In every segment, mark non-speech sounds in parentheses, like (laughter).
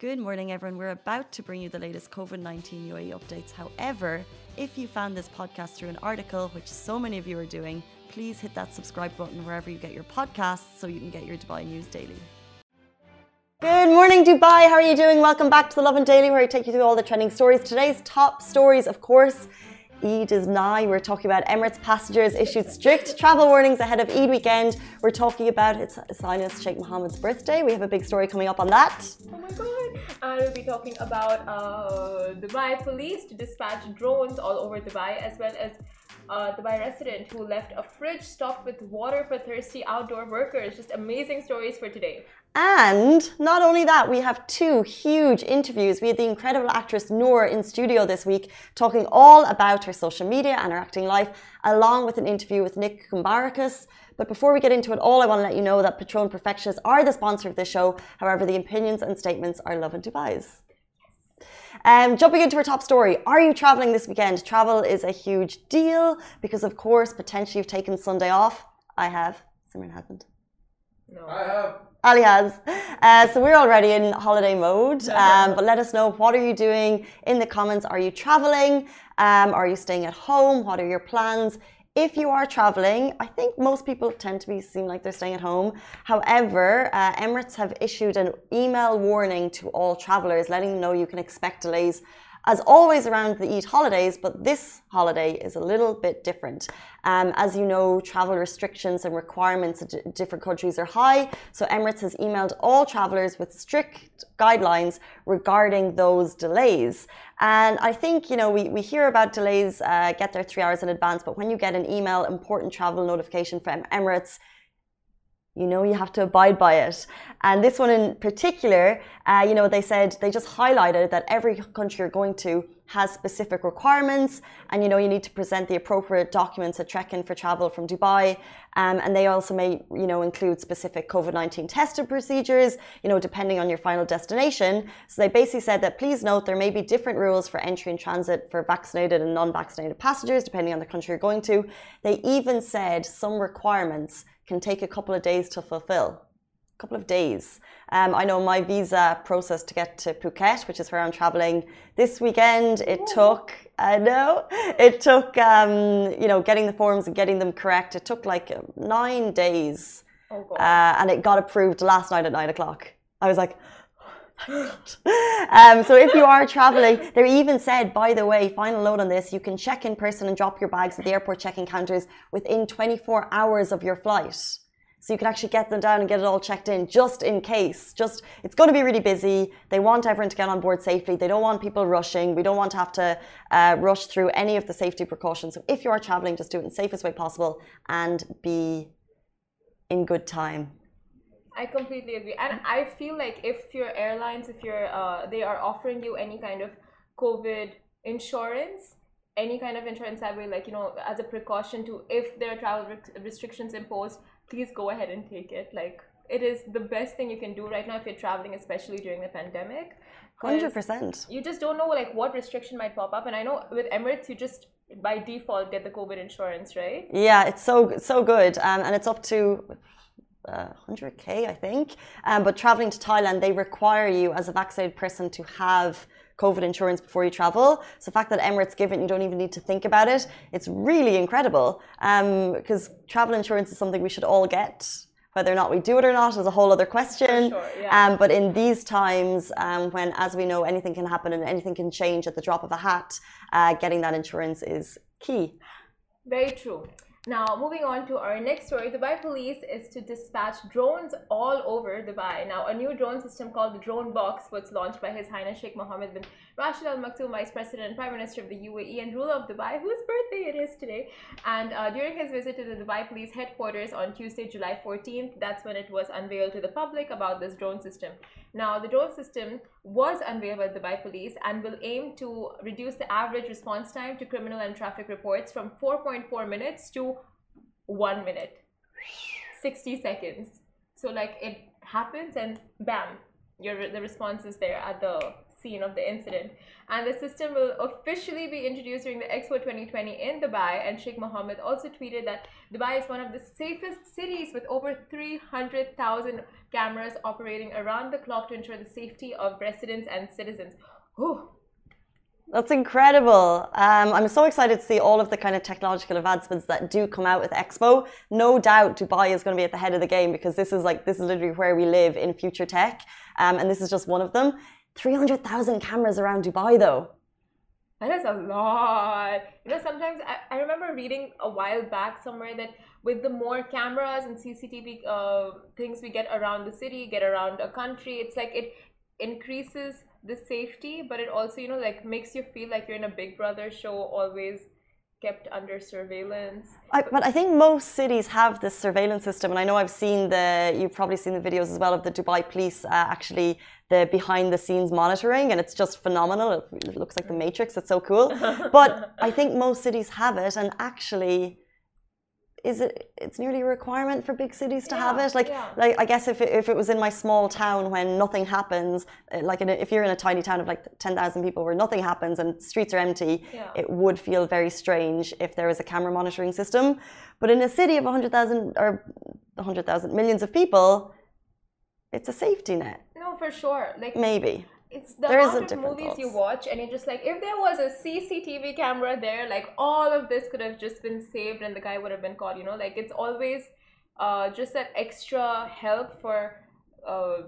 Good morning, everyone. We're about to bring you the latest COVID 19 UAE updates. However, if you found this podcast through an article, which so many of you are doing, please hit that subscribe button wherever you get your podcasts so you can get your Dubai news daily. Good morning, Dubai. How are you doing? Welcome back to the Lovin Daily, where I take you through all the trending stories. Today's top stories, of course, Eid is nigh. We're talking about Emirates passengers issued strict travel warnings ahead of Eid weekend. We're talking about it's Highness Sheikh Mohammed's birthday. We have a big story coming up on that. Oh my god! And we'll be talking about uh, Dubai police to dispatch drones all over Dubai, as well as uh, Dubai resident who left a fridge stocked with water for thirsty outdoor workers. Just amazing stories for today. And not only that, we have two huge interviews. We had the incredible actress Noor in studio this week talking all about her social media and her acting life, along with an interview with Nick Kumbarakis. But before we get into it all, I want to let you know that Patron Perfectionists are the sponsor of this show. However, the opinions and statements are Lovin Dubai's. Um, jumping into our top story, are you traveling this weekend? Travel is a huge deal because, of course, potentially you've taken Sunday off. I have. Simran hasn't. No. I have. Ali has. Uh, so we're already in holiday mode. (laughs) Um, but let us know what are you doing in the comments. Are you traveling? Um, are you staying at home? What are your plans? If you are traveling, I think most people tend to be seem like they're staying at home. However, uh, Emirates have issued an email warning to all travelers, letting them know you can expect delays as always around the Eid holidays, but this holiday is a little bit different. Um, as you know, travel restrictions and requirements in different countries are high, so Emirates has emailed all travelers with strict guidelines regarding those delays. And I think, you know, we, we hear about delays uh, get there three hours in advance, but when you get an email, important travel notification from Emirates, you know you have to abide by it. And this one in particular uh, you know they said they just highlighted that every country you're going to has specific requirements. And you know you need to present the appropriate documents at check-in for travel from dubai. Um, and they also may you know include specific covid-19 testing procedures you know depending on your final destination. So they basically said that please note there may be different rules for entry and transit for vaccinated and non-vaccinated passengers depending on the country you're going to. They even said some requirements can take a couple of days to fulfill. A couple of days. Um, I know my visa process to get to Phuket, which is where I'm traveling this weekend, it Ooh. took, I know, (laughs) it took, um, you know, getting the forms and getting them correct. It took like nine days. Oh, uh, and it got approved last night at nine o'clock. I was like, um, so if you are traveling, they even said, by the way, final note on this, you can check in person and drop your bags at the airport check-in counters within 24 hours of your flight. So you can actually get them down and get it all checked in just in case. Just it's going to be really busy. They want everyone to get on board safely. They don't want people rushing. We don't want to have to uh, rush through any of the safety precautions. So if you are traveling, just do it in the safest way possible and be in good time. I completely agree, and I feel like if your airlines, if you're, uh, they are offering you any kind of COVID insurance, any kind of insurance that way, like you know, as a precaution to if there are travel restrictions imposed, please go ahead and take it. Like it is the best thing you can do right now if you're traveling, especially during the pandemic. Hundred percent. You just don't know like what restriction might pop up, and I know with Emirates, you just by default get the COVID insurance, right? Yeah, it's so so good, um, and it's up to uh, 100k, I think. Um, but traveling to Thailand, they require you as a vaccinated person to have COVID insurance before you travel. So the fact that Emirates give it, you don't even need to think about it. It's really incredible because um, travel insurance is something we should all get. Whether or not we do it or not is a whole other question. Sure, yeah. um, but in these times, um, when, as we know, anything can happen and anything can change at the drop of a hat, uh, getting that insurance is key. Very true. Now, moving on to our next story, Dubai Police is to dispatch drones all over Dubai. Now, a new drone system called the Drone Box was launched by His Highness Sheikh Mohammed bin Rashid Al Maktoum, Vice President and Prime Minister of the UAE and ruler of Dubai, whose birthday it is today. And uh, during his visit to the Dubai Police headquarters on Tuesday, July 14th, that's when it was unveiled to the public about this drone system. Now, the drone system was unveiled by the Dubai Police and will aim to reduce the average response time to criminal and traffic reports from 4.4 minutes to 1 minute, 60 seconds. So, like, it happens and bam, your the response is there at the scene of the incident. And the system will officially be introduced during the Expo 2020 in Dubai. And Sheikh Mohammed also tweeted that Dubai is one of the safest cities with over 300,000 cameras operating around the clock to ensure the safety of residents and citizens. Whew. That's incredible. Um, I'm so excited to see all of the kind of technological advancements that do come out with Expo. No doubt Dubai is going to be at the head of the game because this is like, this is literally where we live in future tech. Um, and this is just one of them. 300,000 cameras around Dubai, though. That is a lot. You know, sometimes I, I remember reading a while back somewhere that with the more cameras and CCTV uh, things we get around the city, get around a country, it's like it increases the safety, but it also, you know, like makes you feel like you're in a Big Brother show always kept under surveillance. I, but I think most cities have this surveillance system, and I know I've seen the. You've probably seen the videos as well of the Dubai police uh, actually the behind the scenes monitoring, and it's just phenomenal. It, it looks like the Matrix. It's so cool. (laughs) but I think most cities have it, and actually is it it's nearly a requirement for big cities to yeah, have it? Like yeah. like i guess if it, if it was in my small town when nothing happens uh, like a, if you're in a tiny town of like 10,000 people where nothing happens and streets are empty yeah. it would feel very strange if there was a camera monitoring system. But in a city of 100,000 or 100,000 millions of people it's a safety net. No for sure. Like maybe it's the there amount of movies thoughts. you watch and you're just like if there was a cctv camera there like all of this could have just been saved and the guy would have been caught you know like it's always uh, just that extra help for uh,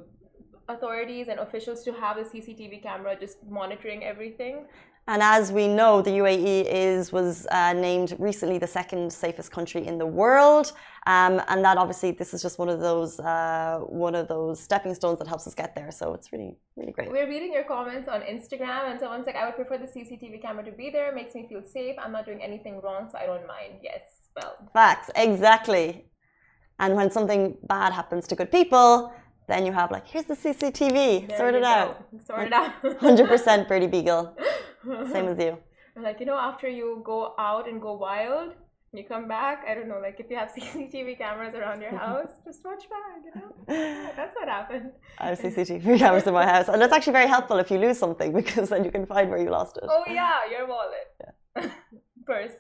authorities and officials to have a cctv camera just monitoring everything and as we know, the UAE is was uh, named recently the second safest country in the world, um, and that obviously this is just one of those uh, one of those stepping stones that helps us get there. So it's really really great. We're reading your comments on Instagram, and someone's like, "I would prefer the CCTV camera to be there. It makes me feel safe. I'm not doing anything wrong, so I don't mind." Yes, well, facts exactly. And when something bad happens to good people, then you have like, here's the CCTV, there sort it out. Sort it out. 100% Birdie Beagle. (laughs) Same as you. (laughs) Like, you know, after you go out and go wild, you come back, I don't know, like if you have (laughs) CCTV cameras around your house, just watch back, you know? Yeah, (laughs) that's what happened. I have CCTV cameras in my house. And that's actually very helpful if you lose something because then you can find where you lost it. Oh, yeah, your wallet. Yeah. Purse.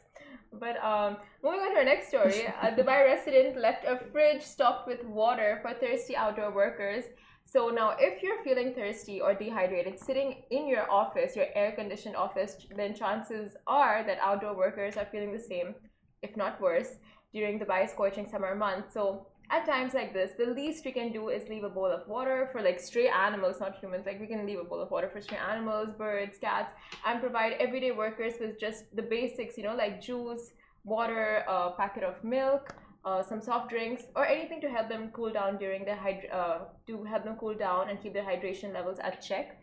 But um, moving on to our next story, a Dubai resident left a fridge stocked with water for thirsty outdoor workers. So now, if you're feeling thirsty or dehydrated sitting in your office, your air conditioned office, then chances are that outdoor workers are feeling the same, if not worse, during Dubai's scorching summer months. So at times like this, the least we can do is leave a bowl of water for like stray animals, not humans. Like we can leave a bowl of water for stray animals, birds, cats, and provide everyday workers with just the basics, you know, like juice, water, a packet of milk, uh, some soft drinks, or anything to help them cool down during their hyd- uh, to help them cool down and keep their hydration levels at check.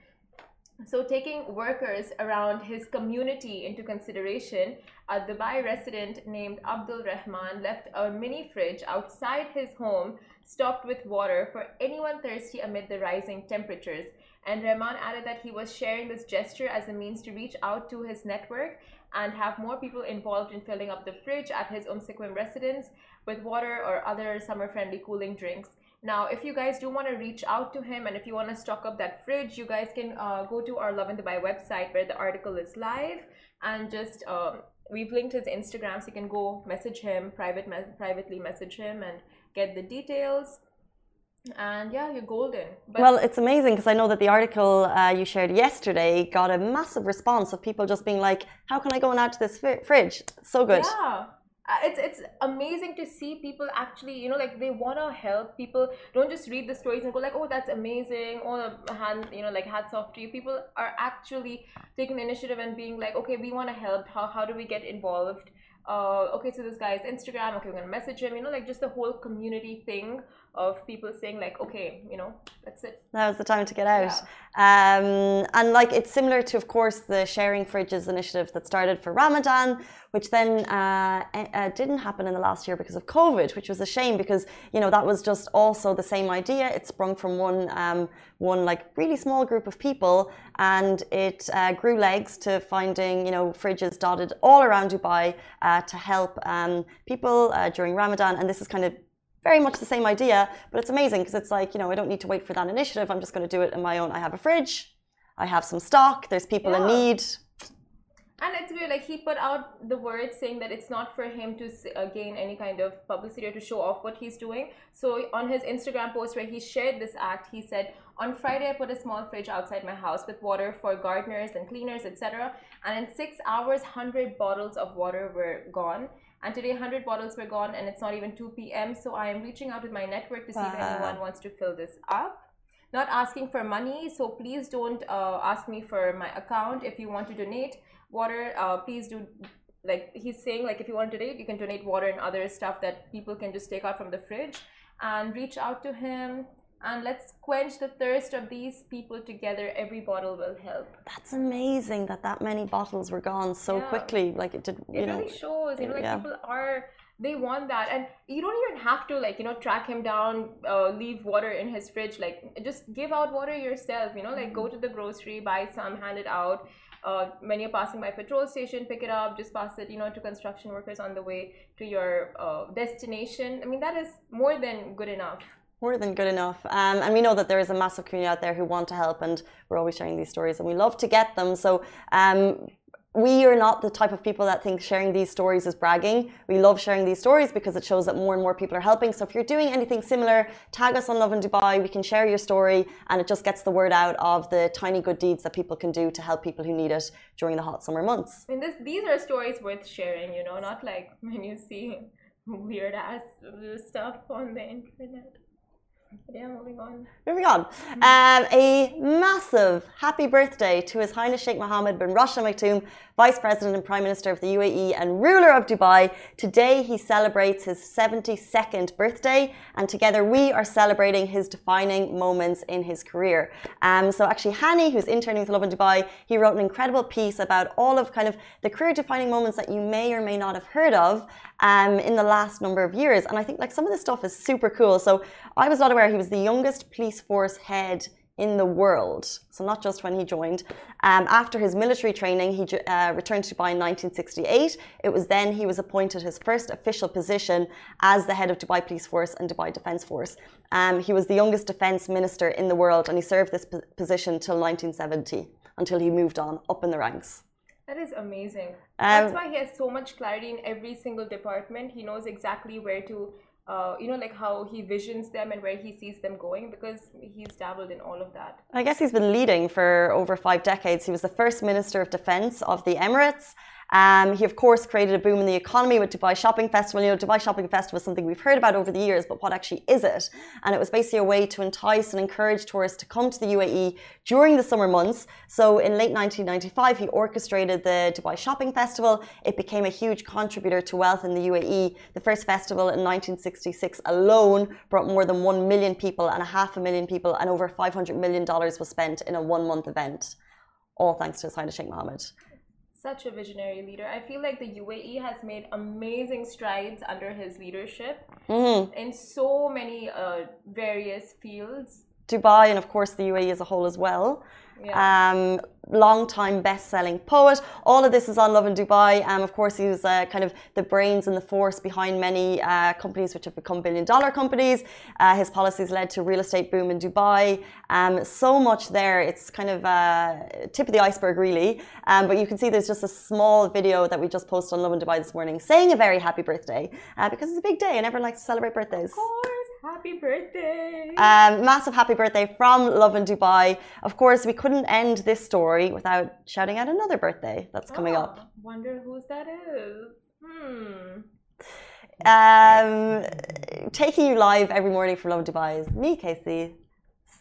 So, taking workers around his community into consideration, a Dubai resident named Abdul Rahman left a mini fridge outside his home stocked with water for anyone thirsty amid the rising temperatures. And Rahman added that he was sharing this gesture as a means to reach out to his network and have more people involved in filling up the fridge at his Umsequim residence with water or other summer friendly cooling drinks. Now, if you guys do want to reach out to him and if you want to stock up that fridge, you guys can uh, go to our Lovin Dubai website where the article is live and just um, we've linked his Instagram so you can go message him, private me privately message him and get the details. And yeah, you're golden. But well, it's amazing because I know that the article uh, you shared yesterday got a massive response of people just being like, "How can I go and add to this fridge?" So good. Yeah, uh, it's it's amazing to see people actually you know like they want to help people. Don't just read the stories and go like oh that's amazing. Oh hand you know like hats off to you. People are actually taking the initiative and being like okay we want to help. How, how do we get involved? Uh, okay so this guy's instagram okay we're gonna message him you know like just the whole community thing of people saying like okay you know that's it. Now's the time to get out. Yeah. um, and like it's similar to of course the sharing fridges initiative that started for ramadan which then uh, uh, didn't happen in the last year because of covid which was a shame because you know that was just also the same idea. It sprung from one um, one like really small group of people and it uh, grew legs to finding you know fridges dotted all around dubai uh, to help um, people uh, during ramadan. And this is kind of very much the same idea, but it's amazing because it's like, you know, I don't need to wait for that initiative. I'm just going to do it in my own. I have a fridge, I have some stock, there's people Yeah. in need. And it's weird, like he put out the word saying that it's not for him to uh, gain any kind of publicity or to show off what he's doing. So on his Instagram post where he shared this act, he said, "On Friday, I put a small fridge outside my house with water for gardeners and cleaners, etc. And in six hours, hundred bottles of water were gone." And today, 100 bottles were gone, and it's not even 2 p.m. So I am reaching out with my network to see if anyone wants to fill this up not asking for money so please don't uh, ask me for my account if you want to donate water uh, please do like he's saying like if you want to donate you can donate water and other stuff that people can just take out from the fridge and reach out to him and let's quench the thirst of these people together every bottle will help That's amazing that that many bottles were gone so Yeah. quickly. Like it did, you it know. really shows you know like yeah. people are they want that and you don't even have to like you know track him down uh, leave water in his fridge like just give out water yourself you know like go to the grocery buy some hand it out uh, when you're passing by petrol station pick it up just pass it you know to construction workers on the way to your uh, destination i mean that is more than good enough More than good enough. Um, and we know that there is a massive community out there who want to help, and we're always sharing these stories, and we love to get them. So, um, we are not the type of people that think sharing these stories is bragging. We love sharing these stories because it shows that more and more people are helping. So, if you're doing anything similar, tag us on Lovin Dubai. We can share your story, and it just gets the word out of the tiny good deeds that people can do to help people who need it during the hot summer months. i mean these are stories worth sharing you know not like when you see (laughs) weird ass stuff on the internet yeah moving on Moving on. Um, a massive happy birthday to His Highness Sheikh Mohammed bin Rashid Al Maktoum, Vice President and Prime Minister of the UAE and ruler of Dubai. Today he celebrates his 72nd birthday, and together we are celebrating his defining moments in his career. Um, so actually, Hani, who's interning with Lovin Dubai, he wrote an incredible piece about all of kind of the career-defining moments that you may or may not have heard of um, in the last number of years. And I think like some of this stuff is super cool. So I was not aware he was the youngest police force head in the world. So not just when he joined. Um, after his military training, he uh, returned to Dubai in 1968. It was then he was appointed his first official position as the head of Dubai Police Force and Dubai Defence Force. Um, he was the youngest defence minister in the world, and he served this position till 1970, until he moved on up in the ranks. That is amazing. Um, That's why he has so much clarity in every single department. He knows exactly where to, uh, you know, like how he visions them and where he sees them going because he's dabbled in all of that. I guess he's been leading for over five decades. He was the first Minister of Defence of the Emirates. Um, he, of course, created a boom in the economy with Dubai Shopping Festival. You know, Dubai Shopping Festival is something we've heard about over the years, but what actually is it? And it was basically a way to entice and encourage tourists to come to the UAE during the summer months. So in late 1995, he orchestrated the Dubai Shopping Festival. It became a huge contributor to wealth in the UAE. The first festival in 1966 alone brought more than 1 million people and a half a million people, and over $500 million was spent in a one month event. All thanks to Highness Sheikh Mohammed. Such a visionary leader. I feel like the UAE has made amazing strides under his leadership Mhm. in so many uh, various fields. Dubai, and of course the UAE as a whole as well. Yeah. Um, long-time best-selling poet. All of this is on Lovin Dubai. Um, of course, he was uh, kind of the brains and the force behind many uh, companies which have become billion-dollar companies. Uh, his policies led to real estate boom in Dubai. Um, so much there. It's kind of uh, tip of the iceberg, really. Um, but you can see there's just a small video that we just posted on Lovin Dubai this morning, saying a very happy birthday uh, because it's a big day and everyone likes to celebrate birthdays. of course, happy birthday. Um, massive happy birthday from Lovin Dubai. Of course, we couldn't end this story without shouting out another birthday that's coming Ah, up. Wonder whose that is. Hmm. Um, taking you live every morning from Lovin Dubai is me, Casey,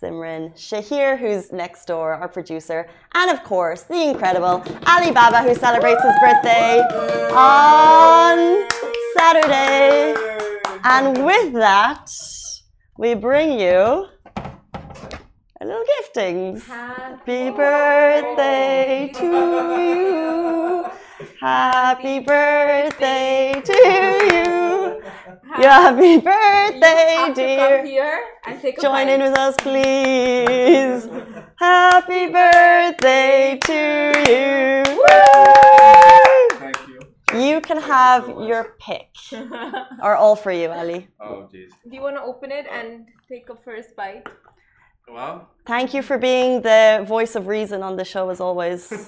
Simran, Shahir, who's next door, our producer, and of course, the incredible Ali Baba, who celebrates his birthday on Saturday. And with that, we bring you a little giftings. Happy birthday to you. Happy birthday to you. Yeah, happy birthday, you have to dear. come here and take a Join in with us, please. Happy birthday to you. Woo! Thank you. You can have your pick, (laughs) or all for you, Ali. Oh, jeez. Do you want to open it and take a first bite? Well, Thank you for being the voice of reason on the show, as always. (laughs) (laughs) for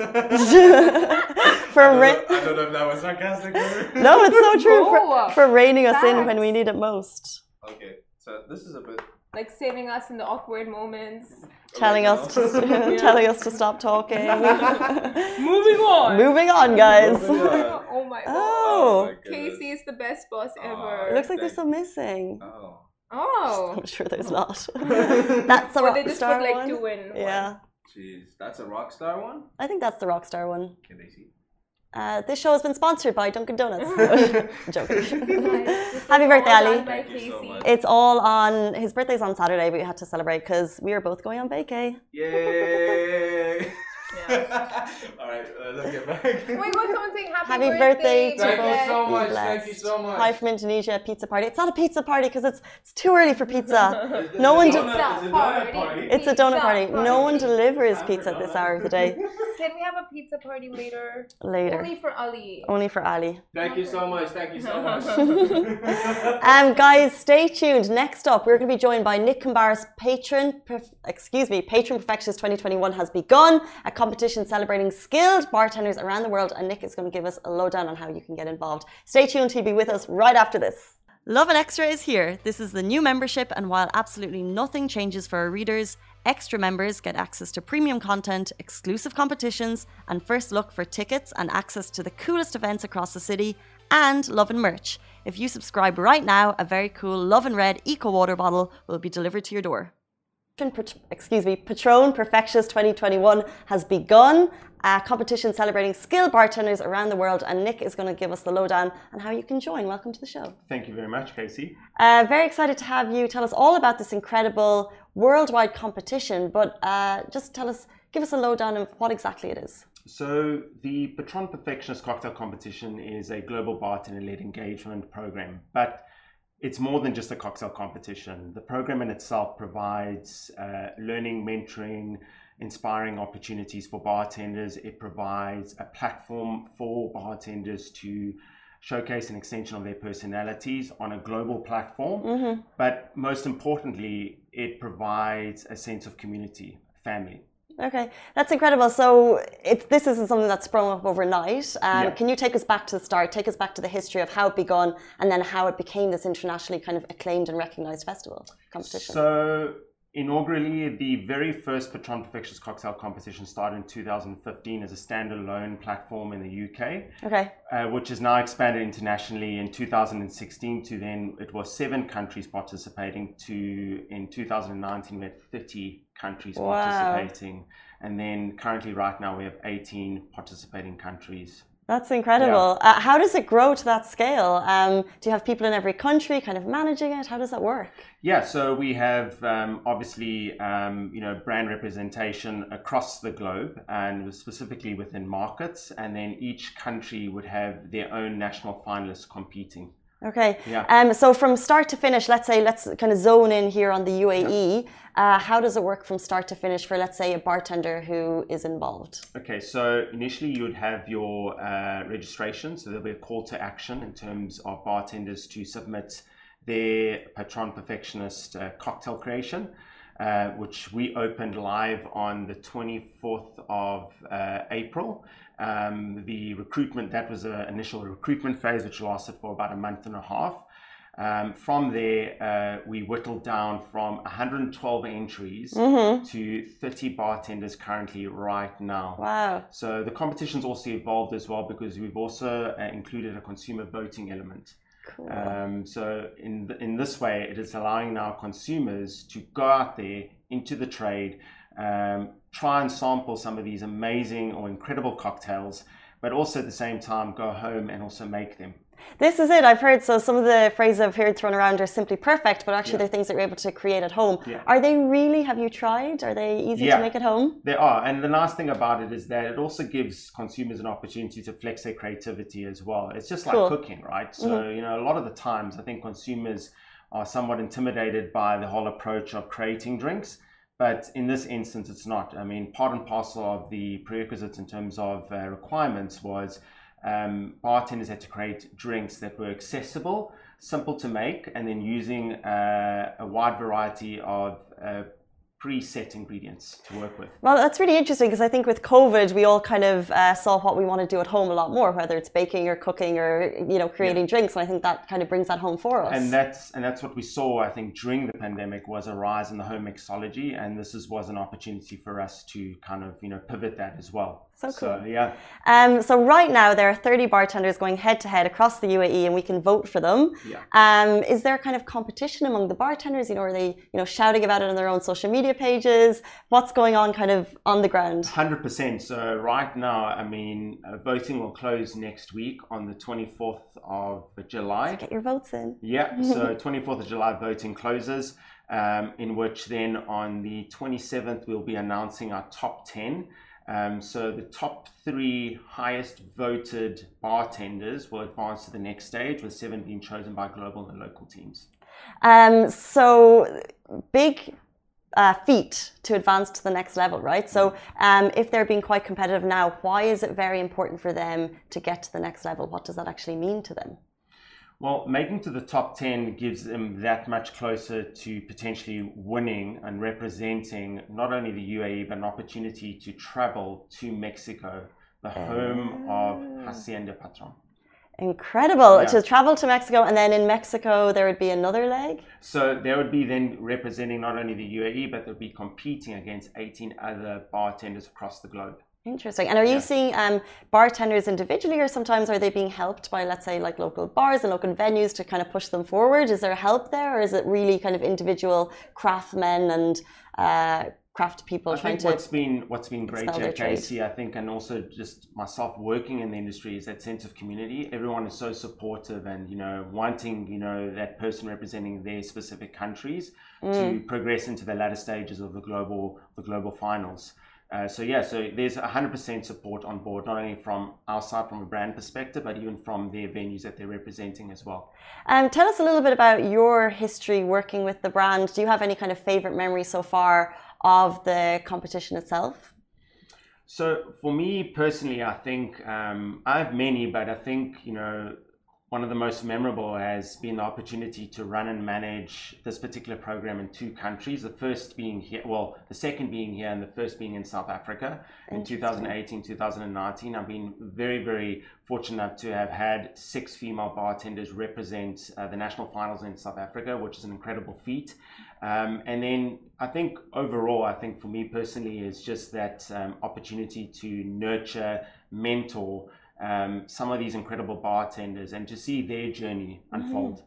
I, don't know, I don't know if that was sarcastic. no, it's so true. Oh, For, for reining us in when we need it most, Okay, so this is a bit. Like saving us in the awkward moments. telling us to original. (laughs) telling us to stop talking. (laughs) Moving on. Moving on, guys. Moving on. (laughs) Oh my oh. god. Oh, my. Casey is the best boss Aw. ever. it looks like there's some missing. Oh. oh. I'm sure there's oh. not. That's the Or they just rockstar put like one. two in. one. Yeah, Jeez, that's a rock star one? I think that's the rock star one. Can they see? Uh, this show has been sponsored by Dunkin' Donuts. (laughs) (laughs) Joking. Guys, this Happy birthday, Ali. done by Thank you so It's all on his birthday's on Saturday, but we had to celebrate because we are both going on vacay. Yay! (laughs) Yeah. All right, uh, let's get back. My god, someone saying happy, Happy birthday to Thank you so much. Blessed. Thank you so much. Hi from Indonesia, pizza party. It's not a pizza party because it's it's too early for pizza. Is No a one donut? do- Is a donut party? It's a donut Pizza party. No one party. delivers Time pizza for at this hour of the day. (laughs) Can we have a pizza party later? Later, Only for Ali. only for Ali. Thank you so much. Thank you so (laughs) much. (laughs) Um, guys, stay tuned. Next up, we're going to be joined by Nick Kambara's patron, perf- excuse me, Patron Perfectionist 2021 has begun, a competition celebrating skilled bartenders around the world, and Nick is going to give us a lowdown on how you can get involved. Stay tuned. He'll be with us right after this. Lovin Extra is here. This is the new membership, and while absolutely nothing changes for our readers, extra members get access to premium content, exclusive competitions, and first look for tickets and access to the coolest events across the city, and Lovin merch. If you subscribe right now, a very cool Lovin Red Eco Water bottle will be delivered to your door. Excuse me, Patron Perfectionist 2021 has begun. A competition celebrating skilled bartenders around the world, and Nick is going to give us the lowdown on how you can join. Welcome to the show. Thank you very much, Casey. Uh, very excited to have you tell us all about this incredible worldwide competition, but uh, just tell us, give us a lowdown of what exactly it is. So, the Patron Perfectionist Cocktail Competition is a global bartender led engagement program, but it's more than just a cocktail competition. The program in itself provides uh, learning, mentoring, inspiring opportunities for bartenders. It provides a platform for bartenders to showcase an extension of their personalities on a global platform. But most importantly, it provides a sense of community, family. Okay, that's incredible. So it's this isn't something that's sprung up overnight. Um, Yeah. Can you take us back to the start? Take us back to the history of how it began, and then how it became this internationally kind of acclaimed and recognized festival competition. So, inaugurally, the very first Patron Perfectionist Cocktail Competition started in 2015 as a standalone platform in the UK, okay, uh, which has now expanded internationally in 2016 to then it was seven countries participating. To in 2019 we had 30 countries Wow. participating, and then currently right now we have 18 participating countries. That's incredible. Uh, how does it grow to that scale? Um, do you have people in every country kind of managing it? How does that work? Yeah, so we have um, obviously um, you know brand representation across the globe and specifically within markets, and then each country would have their own national finalists competing. Okay. Yeah. Um, so from start to finish, let's say let's kind of zone in here on the UAE. Uh, how does it work from start to finish for let's say a bartender who is involved? Okay, so initially you would have your uh, registration, so there'll be a call to action in terms of bartenders to submit their Patron Perfectionist uh, cocktail creation. Uh, which we opened live on the 24th of uh, April. Um, the recruitment, that was an initial recruitment phase, which lasted for about a month and a half. Um, from there, uh, we whittled down from 112 entries to 30 bartenders currently right now. Wow. So the competition's also evolved as well because we've also uh, included a consumer voting element. Cool. Um, so in th- in this way, it is allowing now consumers to go out there into the trade, um, try and sample some of these amazing or incredible cocktails, but also at the same time go home and also make them. This is it. I've heard so some of the phrases I've heard thrown around are simply perfect, but actually Yeah. they're things that you're able to create at home. Yeah. Are they really? Have you tried? Are they easy to make at home? They are, and the nice thing about it is that it also gives consumers an opportunity to flex their creativity as well. It's just like Cool. cooking, right? So mm-hmm. you know, a lot of the times, I think consumers are somewhat intimidated by the whole approach of creating drinks. But in this instance, it's not. I mean, part and parcel of the prerequisites in terms of uh, requirements was um, bartenders had to create drinks that were accessible, simple to make, and then using uh, a wide variety of uh, preset ingredients to work with. Well, that's really interesting because I think with COVID, we all kind of uh, saw what we want to do at home a lot more, whether it's baking or cooking or you know creating yeah. drinks. And I think that kind of brings that home for us. And that's and that's what we saw. I think during the pandemic was a rise in the home mixology, and this is, was an opportunity for us to kind of you know pivot that as well. So cool. So, yeah. Um, so right now there are 30 bartenders going head to head across the UAE, and we can vote for them. Yeah. Um, is there kind of competition among the bartenders? You know, are they you know shouting about it on their own social media pages? What's going on kind of on the ground? 100%. So right now, I mean, uh, voting will close next week on the 24th of July. So get your votes in. Yeah. (laughs) So 24th of July voting closes. Um, in which then on the 27th we'll be announcing our top 10 um, so the top three highest voted bartenders will advance to the next stage, with seven being chosen by global and local teams. Um, so big uh, feat to advance to the next level, right? So um, if they're being quite competitive now, why is it very important for them to get to the next level? What does that actually mean to them? Well, making to the top 10 gives them that much closer to potentially winning and representing not only the UAE, but an opportunity to travel to Mexico, the oh. home of. Hacienda Patron. Incredible. Yeah. To travel to Mexico and then in Mexico there would be another leg? So there would be then representing not only the UAE, but they'd be competing against 18 other bartenders across the globe. Interesting. And are you yeah. seeing um, bartenders individually, or sometimes are they being helped by, let's say, like local bars and local venues to kind of push them forward? Is there help there, or is it really kind of individual craftsmen and uh, craft people I trying think what's been what's been great at Casey, I think, and also just myself working in the industry is that sense of community. Everyone is so supportive and you know wanting you know that person representing their specific countries mm. to progress into the latter stages of the global the global finals. Uh, so yeah, so there's 100% support on board, not only from our side from a brand perspective, but even from their venues that they're representing as well. Um, tell us a little bit about your history working with the brand. Do you have any kind of favorite memory so far of the competition itself? So for me personally, I think um, I have many, but I think you know one of the most memorable has been the opportunity to run and manage this particular program in two countries. The first being here, well, the second being here, and the first being in South Africa in 2018, 2019. I've been very, very fortunate to have had six female bartenders represent uh, the national finals in South Africa, which is an incredible feat. Um, and then I think overall, I think for me personally, is just that um, opportunity to nurture, mentor um, some of these incredible bartenders and to see their journey mm-hmm. unfold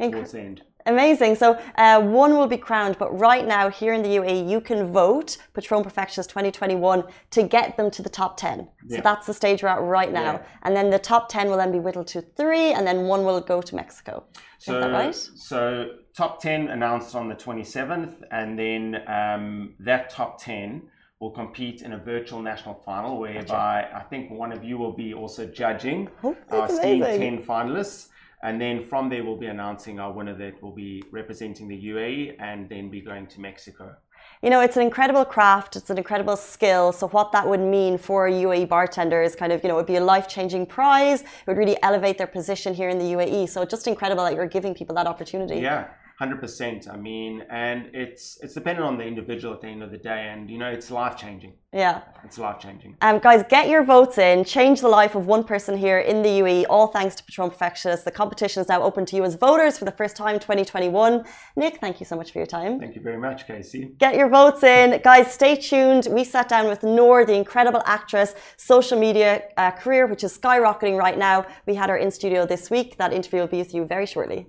mm. towards the end. Amazing. So uh, one will be crowned, but right now here in the UAE, you can vote Patron Perfectionist 2021 to get them to the top 10. Yeah. So that's the stage we're at right now. Yeah. And then the top 10 will then be whittled to three, and then one will go to Mexico. So, Is that right? So top 10 announced on the 27th, and then um, that top 10 will compete in a virtual national final whereby gotcha. I think one of you will be also judging oh, uh, our Steam 10 finalists. And then from there, we'll be announcing our winner that will be representing the UAE and then be going to Mexico. You know, it's an incredible craft, it's an incredible skill. So, what that would mean for a UAE bartender is kind of, you know, it would be a life changing prize. It would really elevate their position here in the UAE. So, just incredible that you're giving people that opportunity. Yeah. Hundred percent. I mean, and it's it's dependent on the individual at the end of the day, and you know, it's life changing. Yeah, it's life changing. Um, guys, get your votes in. Change the life of one person here in the UAE. All thanks to Patron Perfectionist. The competition is now open to you as voters for the first time, 2021. Nick, thank you so much for your time. Thank you very much, Casey. Get your votes in, guys. Stay tuned. We sat down with Noor, the incredible actress, social media uh, career, which is skyrocketing right now. We had her in studio this week. That interview will be with you very shortly.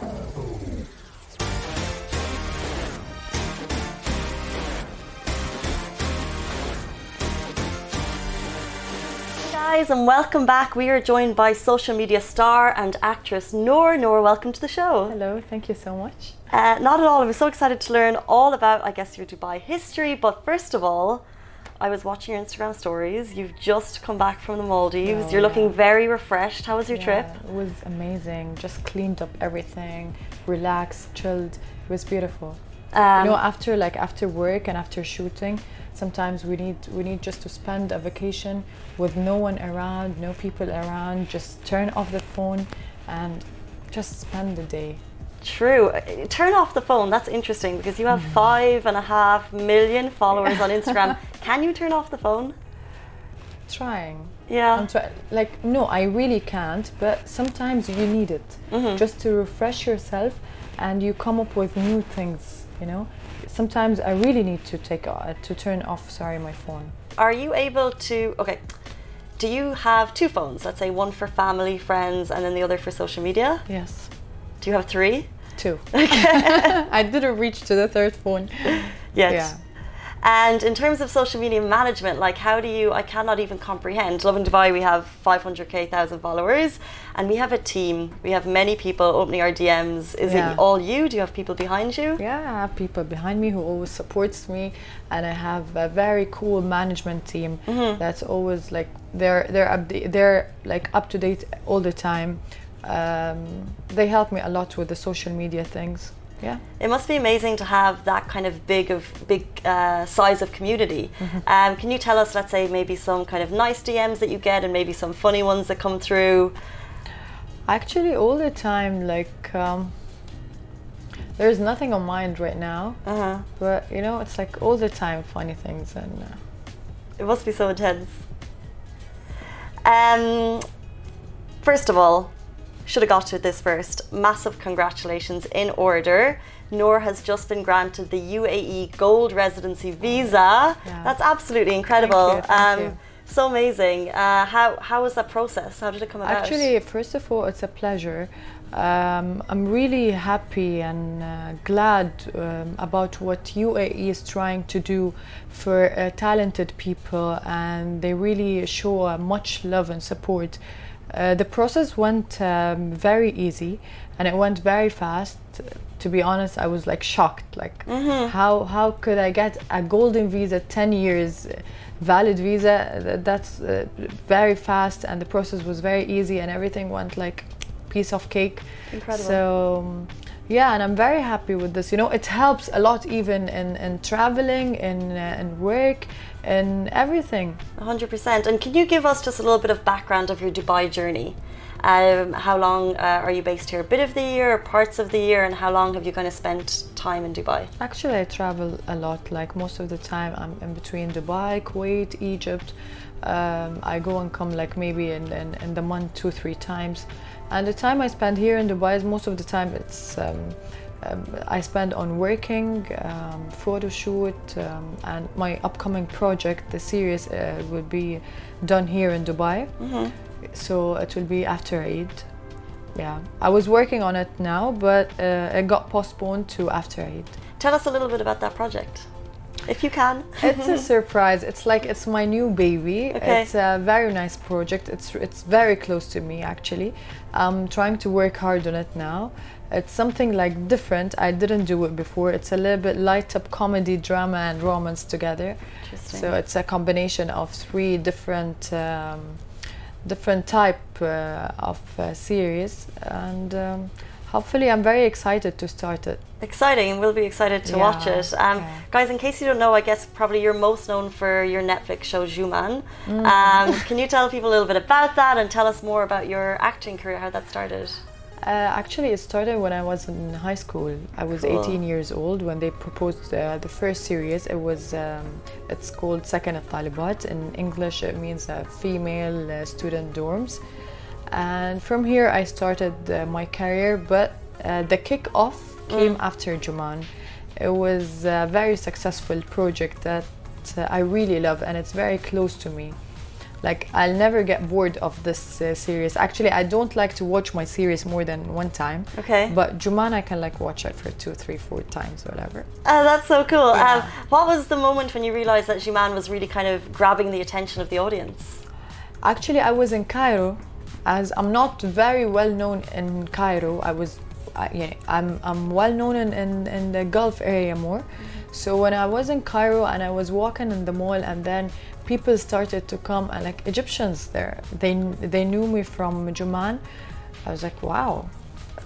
guys, and welcome back. We are joined by social media star and actress Noor. Noor, welcome to the show. Hello, thank you so much. Uh, not at all. I'm so excited to learn all about, I guess, your Dubai history. But first of all, I was watching your Instagram stories. You've just come back from the Maldives. Oh, You're looking yeah. very refreshed. How was your trip? It was amazing. Just cleaned up everything, relaxed, chilled. It was beautiful. Um, you know, after like after work and after shooting, sometimes we need we need just to spend a vacation with no one around, no people around. Just turn off the phone and just spend the day. True. Turn off the phone. That's interesting because you have Mm. five and a half million followers on (laughs) Instagram. Can you turn off the phone? Trying. Yeah. I'm try- like no, I really can't. But sometimes you need it Mm-hmm. just to refresh yourself, and you come up with new things. You know, sometimes I really need to take uh, to turn off. Sorry, my phone. Are you able to? Okay. Do you have two phones? Let's say one for family, friends, and then the other for social media. Yes, Do you have three? two. Okay. (laughs) I didn't reach to the third phone. (laughs) Yet. Yeah. And in terms of social media management, like how do you? I cannot even comprehend. Lovin Dubai, we have 500k thousand followers, and we have a team. We have many people opening our DMs. Is Yeah. it all you? Do you have people behind you? Yeah, I have people behind me who always supports me, and I have a very cool management team that's always like they're they're upda- they're like up to date all the time. Um, they help me a lot with the social media things. Yeah. It must be amazing to have that kind of big of big uh, size of community. Um, can you tell us, let's say, maybe some kind of nice DMs that you get, and maybe some funny ones that come through? Actually, all the time, like um, there's nothing on mind right now, Uh-huh. but you know, it's like all the time funny things and. Uh, It must be so intense. Um, first of all, should have got to this first. Massive congratulations in order. Noor has just been granted the UAE Gold Residency Visa. Yeah. That's absolutely incredible. you, thank um, you. So amazing. Uh, how how was that process? How did it come about? Actually, first of all, it's a pleasure. Um, I'm really happy and uh, glad um, about what UAE is trying to do for uh, talented people, and they really show uh, much love and support. Uh, the process went um, very easy, and it went very fast. To be honest, I was like shocked. Like, how how could I get a golden visa, ten years? valid visa that's uh, very fast and the process was very easy and everything went like piece of cake Incredible. so um, yeah and i'm very happy with this you know it helps a lot even in, in traveling in, uh, in work in everything 100%. And can you give us just a little bit of background of your Dubai journey? Um, how long uh, are you based here? A bit of the year, or parts of the year, and how long have you kind of spent time in Dubai? Actually, I travel a lot. Like most of the time, I'm in between Dubai, Kuwait, Egypt. Um, I go and come like maybe in, in, in the month two, three times. And the time I spend here in Dubai is most of the time it's um, um, I spend on working, um, photo shoot, um, and my upcoming project, the series, uh, will be done here in Dubai. So it will be after Eid. Yeah, I was working on it now, but uh, it got postponed to after Eid. Tell us a little bit about that project, if you can. It's a (laughs) surprise. It's like it's my new baby. Okay. It's a very nice project. It's it's very close to me actually. I'm trying to work hard on it now. It's something like different. I didn't do it before. It's a little bit light up comedy, drama, and romance together. Interesting. So it's a combination of three different um, different type uh, of uh, series, and um, hopefully I'm very excited to start it. Exciting, we'll be excited to Yeah, watch it. Um, yeah. Guys, in case you don't know, I guess probably you're most known for your Netflix show Juman. Mm. Um, can you tell people a little bit about that and tell us more about your acting career, how that started? Uh, actually, it started when I was in high school. I was Cool. 18 years old when they proposed uh, the first series. It was um, it's called Sakan Talibat. In English, it means uh, female uh, student dorms. And from here, I started uh, my career. But uh, the kick-off came after Juman. It was a very successful project that uh, I really love, and it's very close to me like i'll never get bored of this uh, series actually i don't like to watch my series more than one time Okay. but juman i can like watch it for two three four times whatever Uh, that's so cool. Yeah. Um, what was the moment when you realized that Juman was really kind of grabbing the attention of the audience? actually i was in cairo as i'm not very well known in cairo i was I yeah, I'm, I'm well known in, in, in the Gulf area more. So when I was in Cairo and I was walking in the mall, and then people started to come and like Egyptians there, they they knew me from Juman. I was like, wow,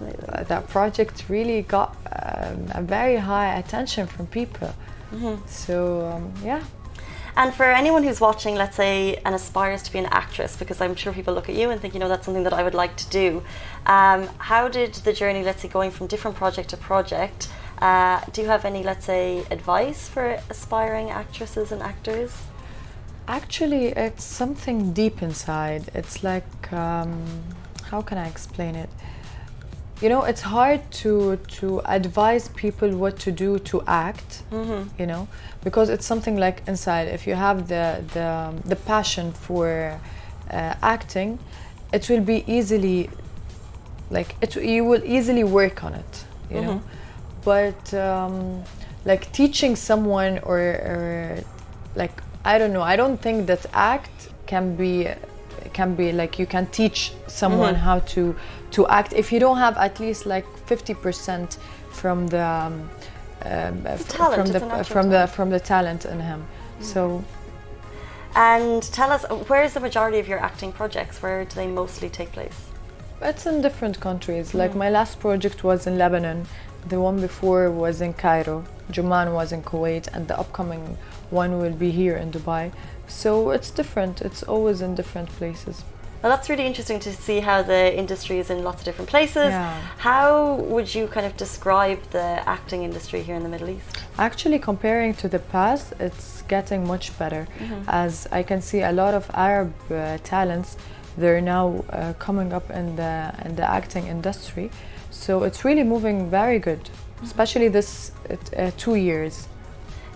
uh, that project really got um, a very high attention from people. So um, yeah. And for anyone who's watching, let's say, and aspires to be an actress, because I'm sure people look at you and think, you know, that's something that I would like to do. Um, how did the journey, let's say, going from different project to project, uh, do you have any, let's say, advice for aspiring actresses and actors? Actually, it's something deep inside. It's like, um, how can I explain it? You know, it's hard to to advise people what to do to act. You know, because it's something like inside. If you have the the the passion for uh, acting, it will be easily like it. You will easily work on it. You know, but um, like teaching someone or, or like I don't know. I don't think that act can be can be like you can teach someone how to to act if you don't have at least like 50% from the um, f- talent, from the from the from the talent in him. So And tell us, where is the majority of your acting projects? Where do they mostly take place? It's in different countries. Like my last project was in Lebanon, the one before was in Cairo, Juman was in Kuwait, and the upcoming one will be here in Dubai. So it's different. It's always in different places. Well, that's really interesting to see how the industry is in lots of different places. Yeah. How would you kind of describe the acting industry here in the Middle East? Actually, comparing to the past, it's getting much better. As I can see, a lot of Arab uh, talents they're now uh, coming up in the in the acting industry. So it's really moving very good, especially this uh, two years.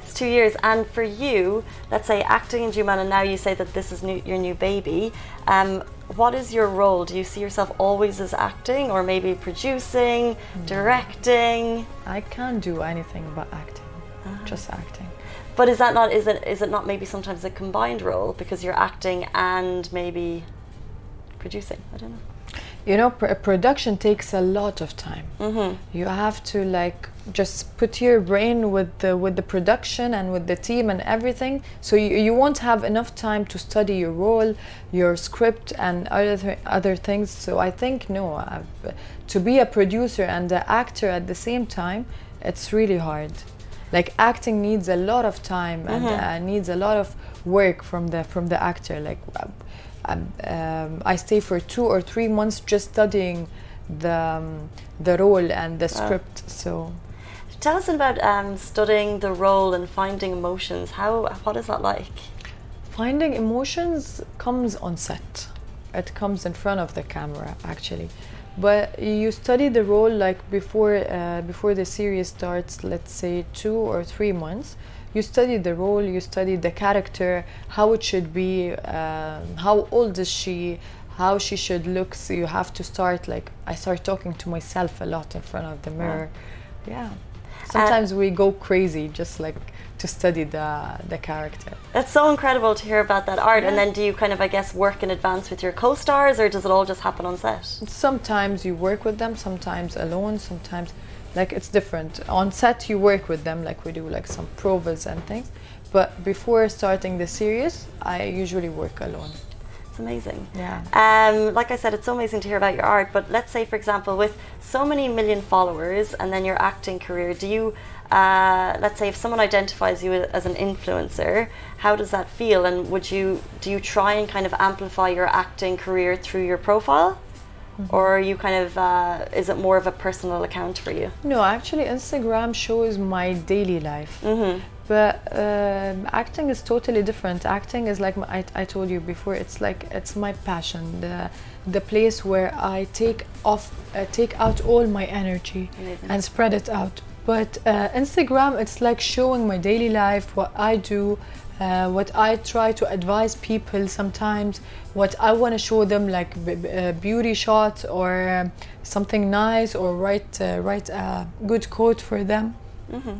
It's two years, and for you, let's say acting in Juman, and now you say that this is new, your new baby. Um, what is your role? Do you see yourself always as acting, or maybe producing, directing? I can't do anything but acting, just acting. But is that not is it is it not maybe sometimes a combined role because you're acting and maybe producing? I don't know. You know, pr- production takes a lot of time. Mm-hmm. You have to like just put your brain with the with the production and with the team and everything. So you, you won't have enough time to study your role, your script, and other th- other things. So I think no, I've, to be a producer and an actor at the same time, it's really hard. Like acting needs a lot of time and uh, needs a lot of work from the from the actor. Like. Um, um, I stay for two or three months just studying the um, the role and the script. So Tell us about um, studying the role and finding emotions. How what is that like? finding emotions comes on set. It comes in front of the camera actually, but you study the role like before uh, before the series starts. Let's say two or three months. You study the role, you study the character, how it should be, um, how old is she, how she should look. So you have to start like I start talking to myself a lot in front of the mirror. Yeah. Sometimes we go crazy just like to study the the character. It's so incredible to hear about that art. And then do you kind of I guess work in advance with your co-stars, or does it all just happen on set? Sometimes you work with them, sometimes alone, sometimes like it's different. On set you work with them like we do like some provas and things. But before starting the series, I usually work alone. It's amazing. Yeah. Um, like I said, it's so amazing to hear about your art. But let's say, for example, with so many million followers and then your acting career, do you, uh, let's say, if someone identifies you as an influencer, how does that feel? And would you, do you try and kind of amplify your acting career through your profile? Or are you kind of, uh, is it more of a personal account for you? No, actually Instagram shows my daily life. But um, acting is totally different. Acting is like my, I, I told you before. It's like it's my passion, the the place where I take off, uh, take out all my energy Amazing. and spread it out. But uh, Instagram, it's like showing my daily life, what I do, uh, what I try to advise people sometimes, what I want to show them, like b- b- uh, beauty shots or um, something nice, or write uh, write a good quote for them. Mhm.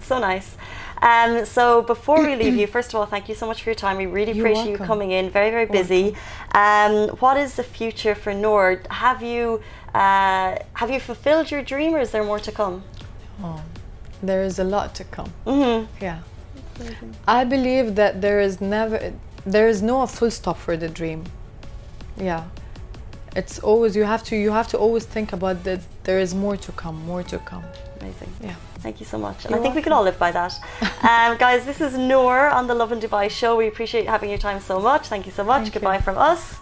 So nice. Um, so before we leave you, first of all, thank you so much for your time. We really You're appreciate you coming in. Very, very busy. Um, what is the future for Noor? Have you uh, have you fulfilled your dream, or is there more to come? Oh, there is a lot to come. Mhm. Yeah. I believe that there is never, there is no full stop for the dream. Yeah. It's always you have to you have to always think about that there is more to come, more to come. Amazing. Yeah. Thank you so much. And You're I think we can all live by that. (laughs) um, guys, this is Noor on the Lovin Dubai show. We appreciate having your time so much. Thank you so much. Thank you. Goodbye from us.